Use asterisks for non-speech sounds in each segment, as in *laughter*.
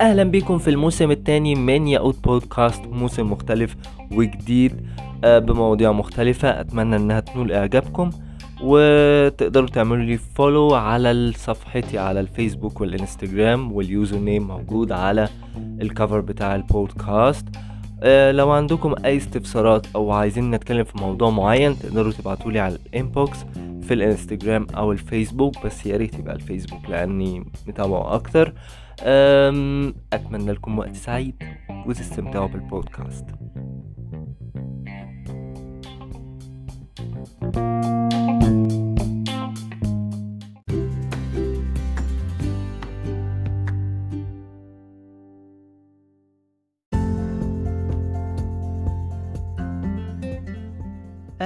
أهلا بيكم في الموسم الثاني من ياقوت بودكاست موسم مختلف وجديد آه، بمواضيع مختلفة. أتمنى إنها تنول إعجابكم وتقدروا تعملوا لي follow على صفحتي على الفيسبوك والإنستجرام وال user name موجود على ال cover بتاع البودكاست. لو عندكم أي استفسارات أو عايزين نتكلم في موضوع معين تقدروا تبعتوا لي على ال inbox في الإنستجرام أو الفيسبوك بس يا ريت يبقى الفيسبوك لأني متابعه أكتر. أتمنى لكم وقت سعيد وتستمتعوا بالبودكاست.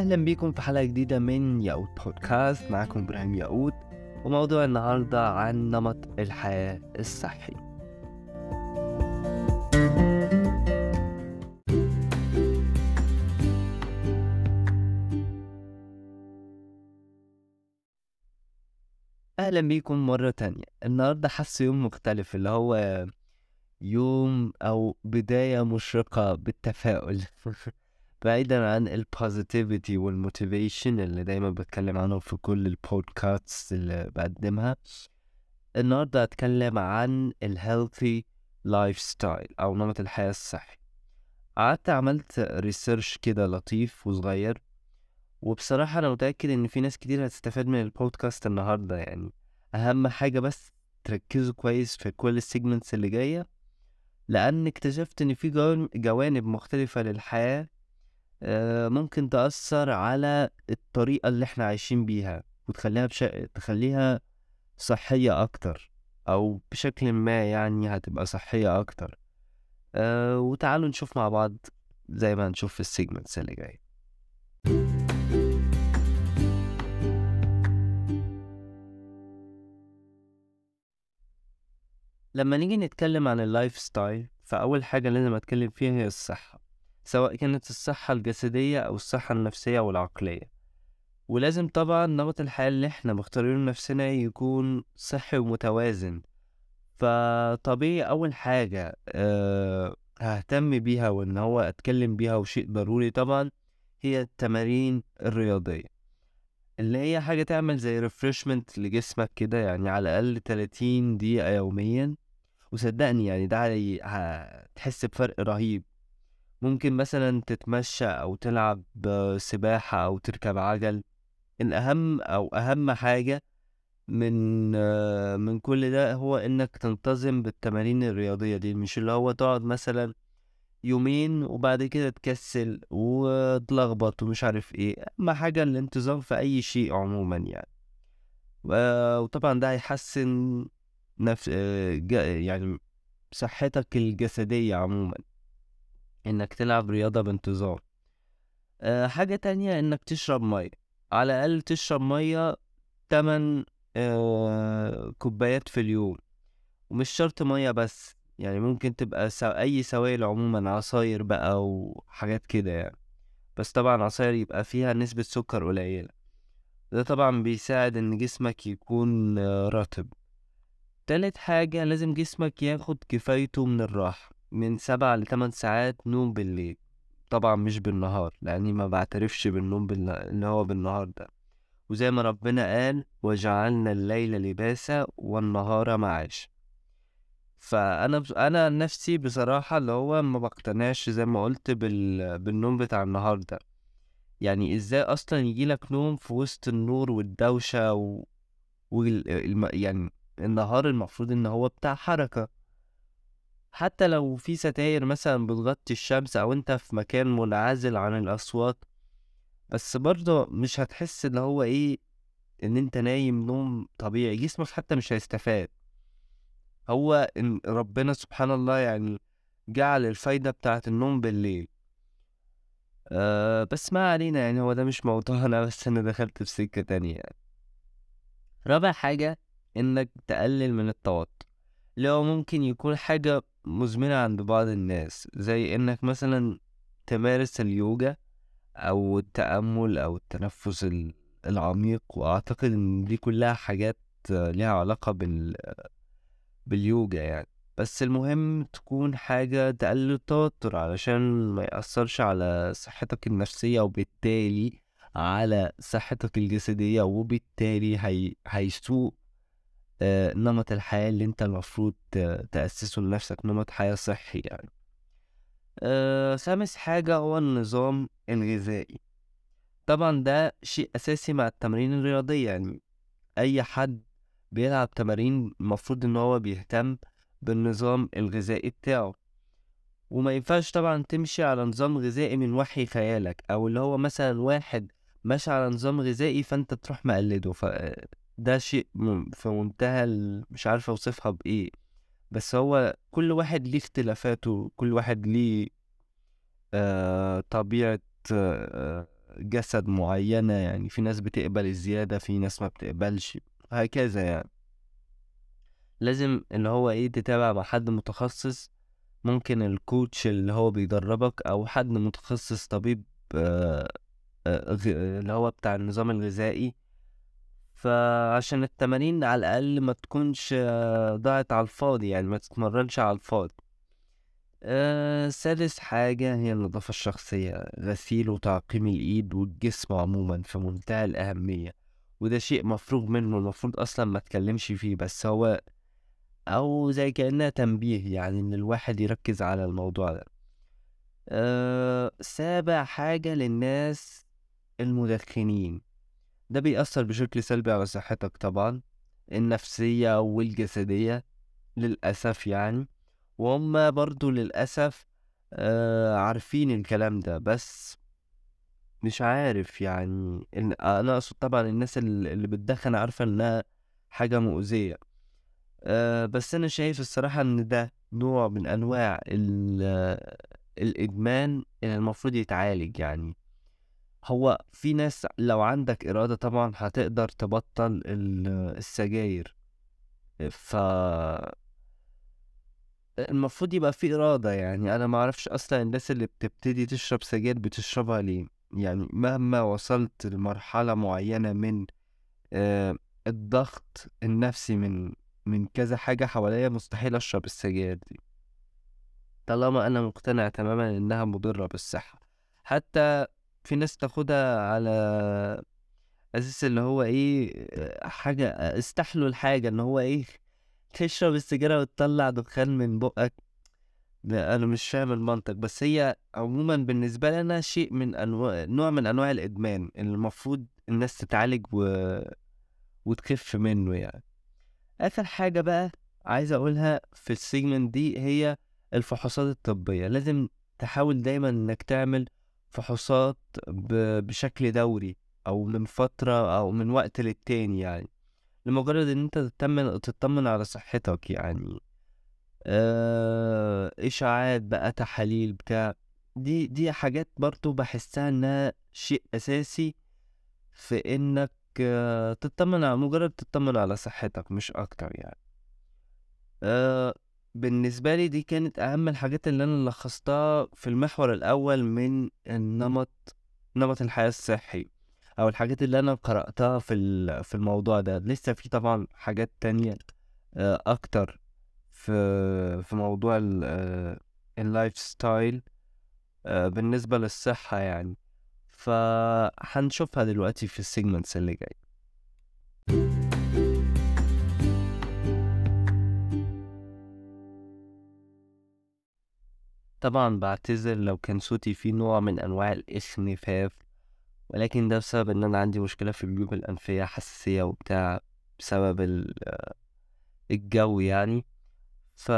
أهلا بيكم في حلقة جديدة من ياقوت بودكاست. معاكم إبراهيم ياقوت وموضوع النهارده عن نمط الحياة الصحي. أهلا بيكم مرة تانية. النهارده حاسه يوم مختلف اللي هو يوم أو بداية مشرقة بالتفاؤل. *laughs* بعيدا عن ال positivity وال motivation اللي دايما بتكلم عنه في كل البودكاست اللي بقدمها. النهارده هتكلم عن ال healthy lifestyle أو نمط الحياة الصحي. قعدت عملت research كده لطيف وصغير وبصراحة أنا متأكد إن في ناس كتير هتستفاد من البودكاست النهاردة يعني. أهم حاجة بس تركزوا كويس في كل ال segments اللي جاية لأن اكتشفت إن في جوان- جوانب مختلفة للحياة آه، ممكن تأثر على الطريقة اللي إحنا عايشين بيها وتخليها بش... تخليها صحية أكتر أو بشكل ما يعني هتبقى صحية أكتر. أه وتعالوا نشوف مع بعض زي ما هنشوف في ال segments اللي جاي لما نيجي نتكلم عن ال lifestyle فأول حاجة لازم أتكلم فيها هي الصحة. سواء كانت الصحة الجسدية أو الصحة النفسية والعقلية ولازم طبعا نمط الحياة اللي إحنا مختارينه لنفسنا يكون صحي ومتوازن. فطبيعي أول حاجة أه ههتم بيها وإن هو أتكلم بيها وشيء ضروري طبعا هي التمارين الرياضية. اللي هي حاجة تعمل زي ريفرشمنت لجسمك كده يعني على الأقل 30 دقيقة يوميا. وصدقني يعني ده هتحس بفرق رهيب. ممكن مثلا تتمشى أو تلعب سباحة أو تركب عجل. الأهم أو أهم حاجة من من كل ده هو إنك تنتظم بالتمارين الرياضية دي. مش اللي هو تقعد مثلا يومين وبعد كده تكسل وتلخبط ومش عارف إيه. أهم حاجة الانتظام في أي شيء عموما يعني. وطبعا ده هيحسن نفس يعني صحتك الجسدية عموما. إنك تلعب رياضة بانتظام. آه، حاجة تانية إنك تشرب مية. على الأقل تشرب مية تمن آه، كوبايات في اليوم. ومش شرط مية بس يعني ممكن تبقى سو... أي سوائل عموما عصاير بقى وحاجات كده يعني. بس طبعا عصاير يبقى فيها نسبة سكر قليلة. ده طبعا بيساعد إن جسمك يكون آه، رطب. تالت حاجة لازم جسمك ياخد كفايته من الراحة. من سبع لتمن ساعات نوم بالليل. طبعا مش بالنهار لأني ما بعترفش بالنوم بالن... اللي هو بالنهار ده. وزي ما ربنا قال وجعلنا الليل لباسا والنهار معاش فأنا بس أنا نفسي بصراحة اللي هو ما بقتنعش زي ما قلت بال... بالنوم بتاع النهار ده. يعني إزاي أصلا يجيلك نوم في وسط النور والدوشة و... وال... الم... يعني النهار المفروض إن هو بتاع حركة. حتى لو في ستاير مثلا بتغطي الشمس أو أنت في مكان منعزل عن الأصوات بس برضه مش هتحس ان هو إيه إن أنت نايم نوم طبيعي جسمك حتى مش هيستفاد. هو إن ربنا سبحان الله يعني جعل الفايدة بتاعت النوم بالليل. أه بس ما علينا يعني هو ده مش موضوعنا *laughs* بس أنا دخلت في سكة تانية يعني. رابع حاجة إنك تقلل من التوتر. هو ممكن يكون حاجة مزمنة عند بعض الناس زي إنك مثلا تمارس اليوجا أو التأمل أو التنفس ال- العميق وأعتقد إن دي كلها حاجات ليها علاقة بال باليوجا يعني. بس المهم تكون حاجة تقلل التوتر علشان ما يأثرش على صحتك النفسية وبالتالي على صحتك الجسدية وبالتالي هي... هيسوء نمط الحياة اللي انت المفروض تأسسه لنفسك نمط حياة صحي يعني. آه، خامس حاجة هو النظام الغذائي. طبعا ده شيء أساسي مع التمارين الرياضية يعني. أي حد بيلعب تمارين المفروض إن هو بيهتم بالنظام الغذائي بتاعه. وما ينفعش طبعا تمشي على نظام غذائي من وحي خيالك أو اللي هو مثلا واحد ماشي على نظام غذائي فأنت تروح مقلده. فده شيء في منتهى مش عارف أوصفها بإيه بس هو كل واحد ليه اختلافاته كل واحد ليه آه طبيعة آه جسد معينة يعني في ناس بتقبل الزيادة في ناس ما بتقبلش هكذا يعني. لازم اللي هو إيه تتابع مع حد متخصص ممكن الكوتش اللي هو بيدربك أو حد متخصص طبيب آه آه اللي هو بتاع النظام الغذائي فعشان التمارين على الأقل ما تكونش آه، ضاعت على الفاضي يعني ما تتمرنش على الفاضي. أه سادس حاجة هي النظافة الشخصية غسيل وتعقيم الإيد والجسم عموما في منتهى الأهمية وده شيء مفروغ منه المفروض أصلا ما تكلمش فيه بس هو أو زي كأنها تنبيه يعني إن الواحد يركز على الموضوع ده. أه سابع حاجة للناس المدخنين. ده بيأثر بشكل سلبي على صحتك طبعا النفسية والجسدية للأسف يعني. وهم برضو للأسف آه عارفين الكلام ده بس مش عارف يعني أنا أقصد طبعا الناس ال- اللي بتدخن عارفة إنها حاجة مؤذية. آه بس أنا شايف الصراحة إن ده نوع من أنواع ال- الإدمان اللي المفروض يتعالج يعني. هو في ناس لو عندك إرادة طبعا هتقدر تبطل ال- السجاير. ف المفروض يبقى في إرادة يعني. أنا معرفش أصلا الناس اللي بتبتدي تشرب سجاير بتشربها ليه. يعني مهما وصلت لمرحلة معينة من آه الضغط النفسي من من كذا حاجة حواليا مستحيل أشرب السجاير دي. طالما أنا مقتنع تماما إنها مضرة بالصحة. حتى في ناس تاخدها على أساس اللي هو إيه آه، حاجة استحلوا الحاجة إن هو إيه تشرب السيجارة وتطلع دخان من بقك. أنا مش فاهم المنطق بس هي عموما بالنسبة لنا شيء من أنواع نوع من أنواع الإدمان المفروض الناس تتعالج و... وتخف منه يعني. آخر حاجة بقى عايز أقولها في السيجمنت دي هي الفحوصات الطبية. لازم تحاول دايما إنك تعمل فحوصات. بشكل دوري أو من فترة أو من وقت للتاني يعني لمجرد إن أنت تطمن تطمن على صحتك يعني آه، إشاعات بقى تحاليل بتاع دي دي حاجات برضو بحسها إنها شيء أساسي في إنك آه، تطمن على مجرد تطمن على صحتك مش أكتر يعني آه، بالنسبة لي دي كانت أهم الحاجات اللي أنا لخصتها في المحور الأول من النمط نمط الحياة الصحي أو الحاجات اللي أنا قرأتها في ال- في الموضوع ده. لسه في طبعا حاجات تانية آه، أكتر في في موضوع ال- آه، ال lifestyle آه، بالنسبة للصحة يعني. فهنشوفها دلوقتي في السيجمنتس اللي جاي طبعا بعتذر لو كان صوتي فيه نوع من أنواع الاسنفاف ولكن ده بسبب إن أنا عندي مشكلة في الجيوب الأنفية حساسية وبتاع بسبب ال- الجو يعني. ف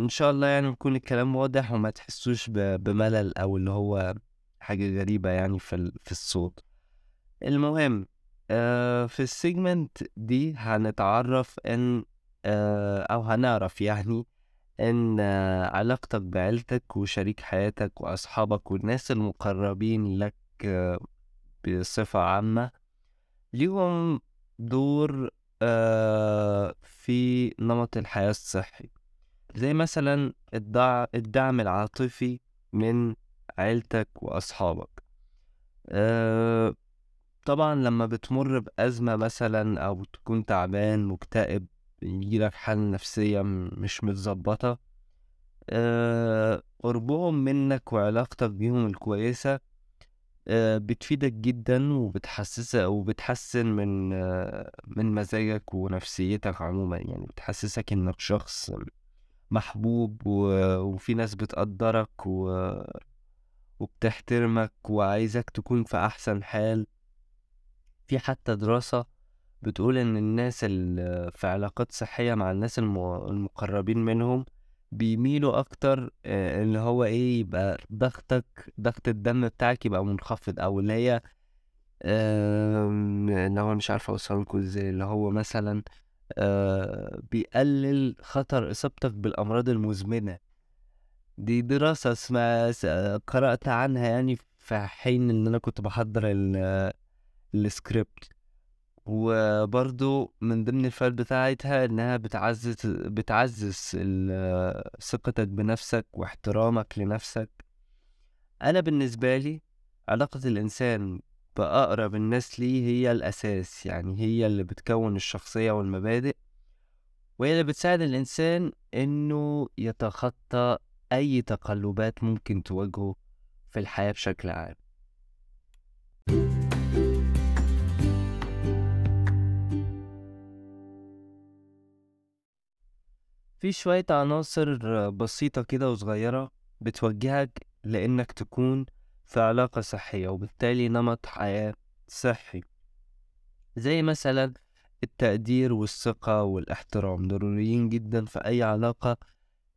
إن شاء الله يعني يكون الكلام واضح وما تحسوش بملل أو اللي هو حاجة غريبة يعني في في الصوت. المهم آه في السيجمنت دي هنتعرف إن آه أو هنعرف يعني آه علاقتك بعيلتك وشريك حياتك وأصحابك والناس المقربين لك آه بصفة عامة ليهم دور آه في نمط الحياة الصحي. زي مثلا الدع... الدعم العاطفي من عيلتك وأصحابك. أه... طبعا لما بتمر بأزمة مثلا أو تكون تعبان مكتئب يجيلك حالة نفسية مش متظبطة. آه، قربهم منك وعلاقتك بيهم الكويسة آه، بتفيدك جدا وبتحسسك وبتحسن من آه، من مزاجك ونفسيتك عموما. يعني بتحسسك إنك شخص محبوب وفي ناس بتقدرك و- وبتحترمك وعايزك تكون في أحسن حال. في حتى دراسة بتقول إن الناس اللي في علاقات صحية مع الناس الم- المقربين منهم بيميلوا أكتر آه، اللي هو إيه يبقى ضغطك ضغط الدم بتاعك يبقى منخفض أو اللي هي اللي هو مش عارف اوصله لكم إزاي اللي هو مثلا بيقلل خطر إصابتك بالأمراض المزمنة. دي دراسة اسمها قرأت عنها يعني في حين إن أنا كنت بحضر ال- السكريبت وبرضو من ضمن الفوائد بتاعتها إنها بتعزز بتعزز ال- ثقتك بنفسك واحترامك لنفسك. أنا بالنسبة لي علاقة الإنسان بأقرب الناس ليه هي الأساس يعني هي اللي بتكون الشخصية والمبادئ وهي اللي بتساعد الإنسان إنه يتخطى أي تقلبات ممكن تواجهه في الحياة بشكل عام. في شوية عناصر بسيطة كده وصغيرة بتوجهك لإنك تكون في علاقة صحية وبالتالي نمط حياة صحي. زي مثلا التقدير والثقة والاحترام ضروريين جدا في أي علاقة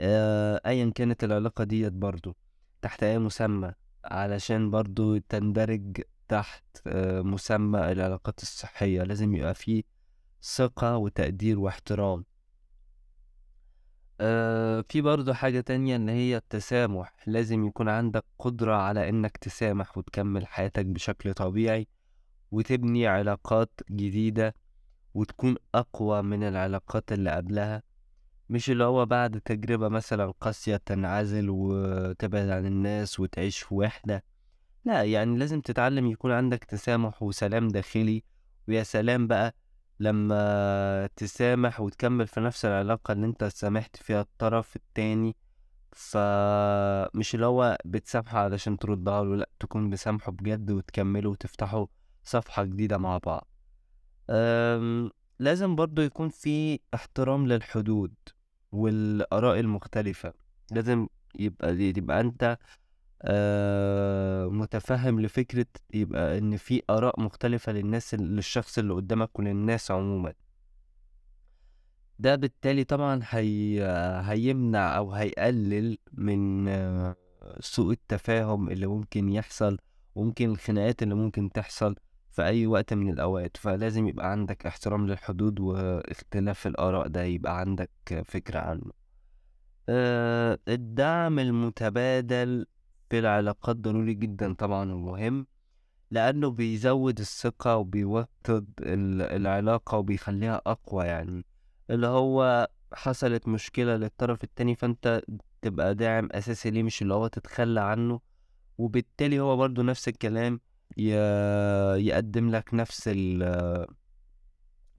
آه، أيا كانت العلاقة ديت برضو تحت أي مسمى علشان برضو تندرج تحت آه، مسمى العلاقات الصحية. لازم يبقى فيه ثقة وتقدير واحترام. آه، في برضو حاجة تانية إن هي التسامح. لازم يكون عندك قدرة على إنك تسامح وتكمل حياتك بشكل طبيعي وتبني علاقات جديدة وتكون أقوى من العلاقات اللي قبلها. مش اللي هو بعد تجربة مثلا قاسية تنعزل وتبعد عن الناس وتعيش في وحدة. لا يعني لازم تتعلم يكون عندك تسامح وسلام داخلي. ويا سلام بقى لما تسامح وتكمل في نفس العلاقة اللي انت سامحت فيها الطرف التاني فمش اللي هو بتسامحه علشان تردها له لأ تكون بسامحه بجد وتكملوا وتفتحوا صفحة جديدة مع بعض. أم، لازم برضو يكون في احترام للحدود والآراء المختلفة. لازم يبقى يبقى أنت آه، متفهم لفكرة يبقى إن في آراء مختلفة للناس للشخص اللي قدامك وللناس عموما. ده بالتالي طبعا هي هيمنع أو هيقلل من سوء التفاهم اللي ممكن يحصل وممكن الخناقات اللي ممكن تحصل في أي وقت من الأوقات. فلازم يبقى عندك احترام للحدود واختلاف الآراء ده يبقى عندك فكرة عنه. آه، الدعم المتبادل في العلاقات ضروري جدا طبعا ومهم لأنه بيزود الثقة وبيوطد ال- العلاقة وبيخليها أقوى يعني اللي هو حصلت مشكلة للطرف التاني فأنت تبقى داعم أساسي ليه مش اللي هو تتخلى عنه وبالتالي هو برضو نفس الكلام. يقدم لك نفس ال-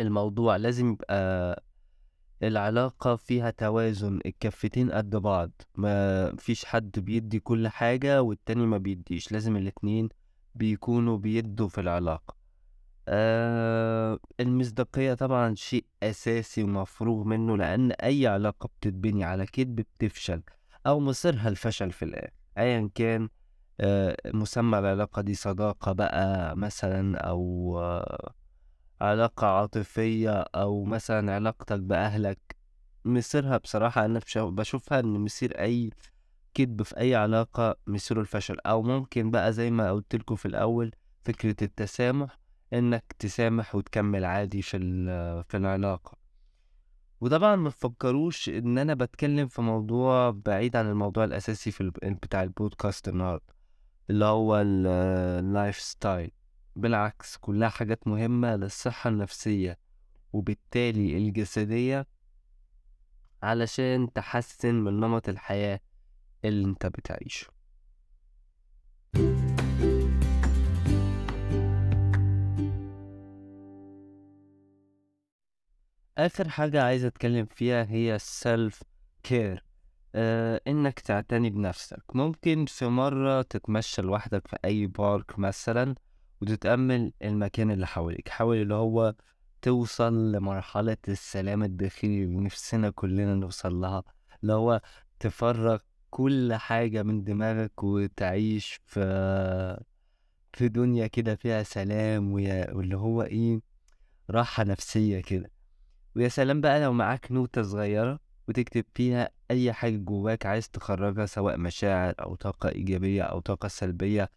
الموضوع لازم يبقى العلاقة فيها توازن الكفتين قد بعض ما فيش حد بيدي كل حاجة والتاني ما بيديش لازم الاتنين بيكونوا بيدوا في العلاقة. آه المصداقية طبعا شيء أساسي ومفروغ منه لأن أي علاقة بتتبني على كذب بتفشل أو مصيرها الفشل في الآخر. أيا كان آه مسمى العلاقة دي صداقة بقى مثلا أو آه علاقة عاطفية أو مثلا علاقتك بأهلك؟ مصيرها بصراحة أنا بش- بشوفها إن مصير أي كذب في أي علاقة مصيره الفشل أو ممكن بقى زي ما قلتلكوا في الأول فكرة التسامح إنك تسامح وتكمل عادي في في العلاقة. وطبعا ما تفكروش إن أنا بتكلم في موضوع بعيد عن الموضوع الأساسي في بتاع البودكاست النهاردة اللي هو ال- ال lifestyle بالعكس كلها حاجات مهمة للصحة النفسية وبالتالي الجسدية علشان تحسن من نمط الحياة اللي انت بتعيشه. آخر حاجة عايز أتكلم فيها هي السلف كير آه إنك تعتني بنفسك. ممكن في مرة تتمشى لوحدك في أي بارك مثلا وتتأمل المكان اللي حواليك حاول اللي هو توصل لمرحلة السلام الداخلي اللي نفسنا كلنا نوصل لها اللي هو تفرغ كل حاجة من دماغك وتعيش في في دنيا كده فيها سلام ويا- واللي هو إيه راحة نفسية كده. ويا سلام بقى لو معاك نوتة صغيرة وتكتب فيها أي حاجة جواك عايز تخرجها سواء مشاعر أو طاقة إيجابية أو طاقة سلبية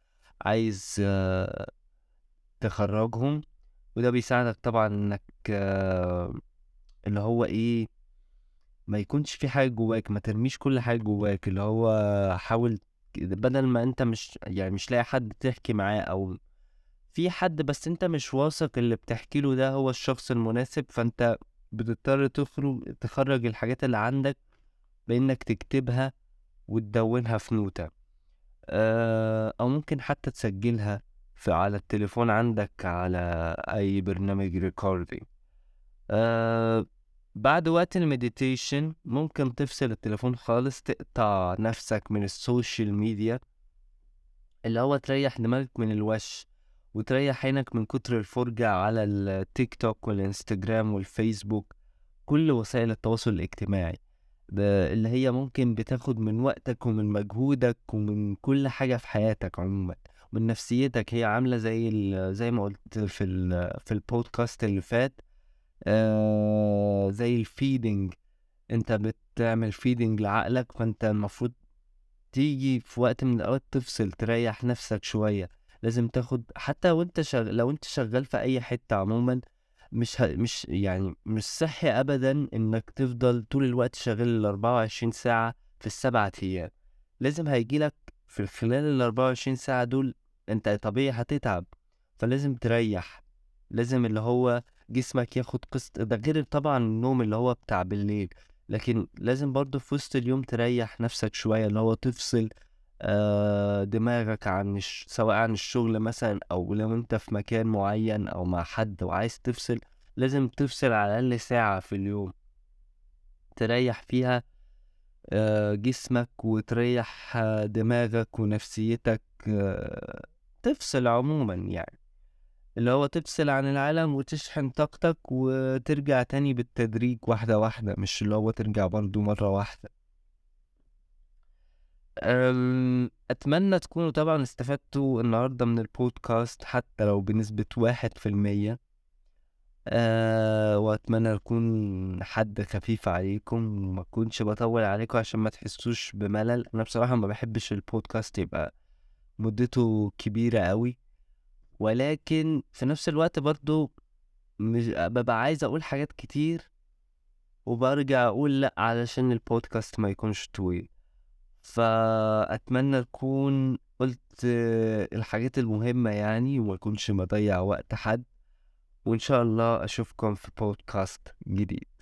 عايز آه، تخرجهم وده بيساعدك طبعا إنك آه، اللي هو إيه ما يكونش في حاجة جواك ما ترميش كل حاجة جواك اللي هو حاول بدل ما أنت مش يعني مش لاقي حد تحكي معاه أو في حد بس أنت مش واثق اللي بتحكي له ده هو الشخص المناسب فأنت بتضطر تخرج تخرج الحاجات اللي عندك بإنك تكتبها وتدونها في نوتة آه، أو ممكن حتى تسجلها. على التليفون عندك على أي برنامج recording آه بعد وقت ال meditation ممكن تفصل التليفون خالص تقطع نفسك من ال social media اللي هو تريح دماغك من الوش وتريح عينك من كتر الفرجة على التيك توك والانستجرام والفيسبوك كل وسائل التواصل الاجتماعي. ده اللي هي ممكن بتاخد من وقتك ومن مجهودك ومن كل حاجة في حياتك عموما. ومن نفسيتك هي عاملة زي زي ما قلت في ال في البودكاست اللي فات آه زي ال feeding انت بتعمل feeding لعقلك فانت المفروض تيجي في وقت من الأوقات تفصل تريح نفسك شوية. لازم تاخد حتى وانت شغ... لو انت شغال في أي حتة عموما مش ه... مش يعني مش صحي ابدا إنك تفضل طول الوقت شغال ال 24 ساعة في السبعة أيام. لازم هيجيلك في خلال ال 24 ساعة دول أنت طبيعي هتتعب فلازم تريح لازم اللي هو جسمك ياخد قسط ده غير طبعا النوم اللي هو بتاع بالليل لكن لازم برضه في وسط اليوم تريح نفسك شوية اللي هو تفصل آه دماغك عن. سواء عن الشغل مثلا أو لو أنت في مكان معين أو مع حد وعايز تفصل لازم تفصل على الأقل ساعة في اليوم تريح فيها جسمك وتريح آه، دماغك ونفسيتك آه تفصل عموما يعني. اللي هو تفصل عن العالم وتشحن طاقتك وترجع تاني بالتدريج واحدة واحدة مش اللي هو ترجع برضو مرة واحدة. أتمنى تكونوا طبعا استفدتوا النهاردة من البودكاست حتى لو بنسبة واحد في المية. أه وأتمنى أكون حد خفيف عليكم وما أكونش بطول عليكم عشان ما تحسوش بملل. أنا بصراحة ما بحبش البودكاست يبقى مدته كبيرة قوي ولكن في نفس الوقت برضو مش ببقى عايز أقول حاجات كتير وبرجع أقول لأ علشان البودكاست ما يكونش طويل. فأتمنى أكون قلت الحاجات المهمة يعني وما أكونش مضيع وقت حد. وإن شاء الله أشوفكم في بودكاست جديد.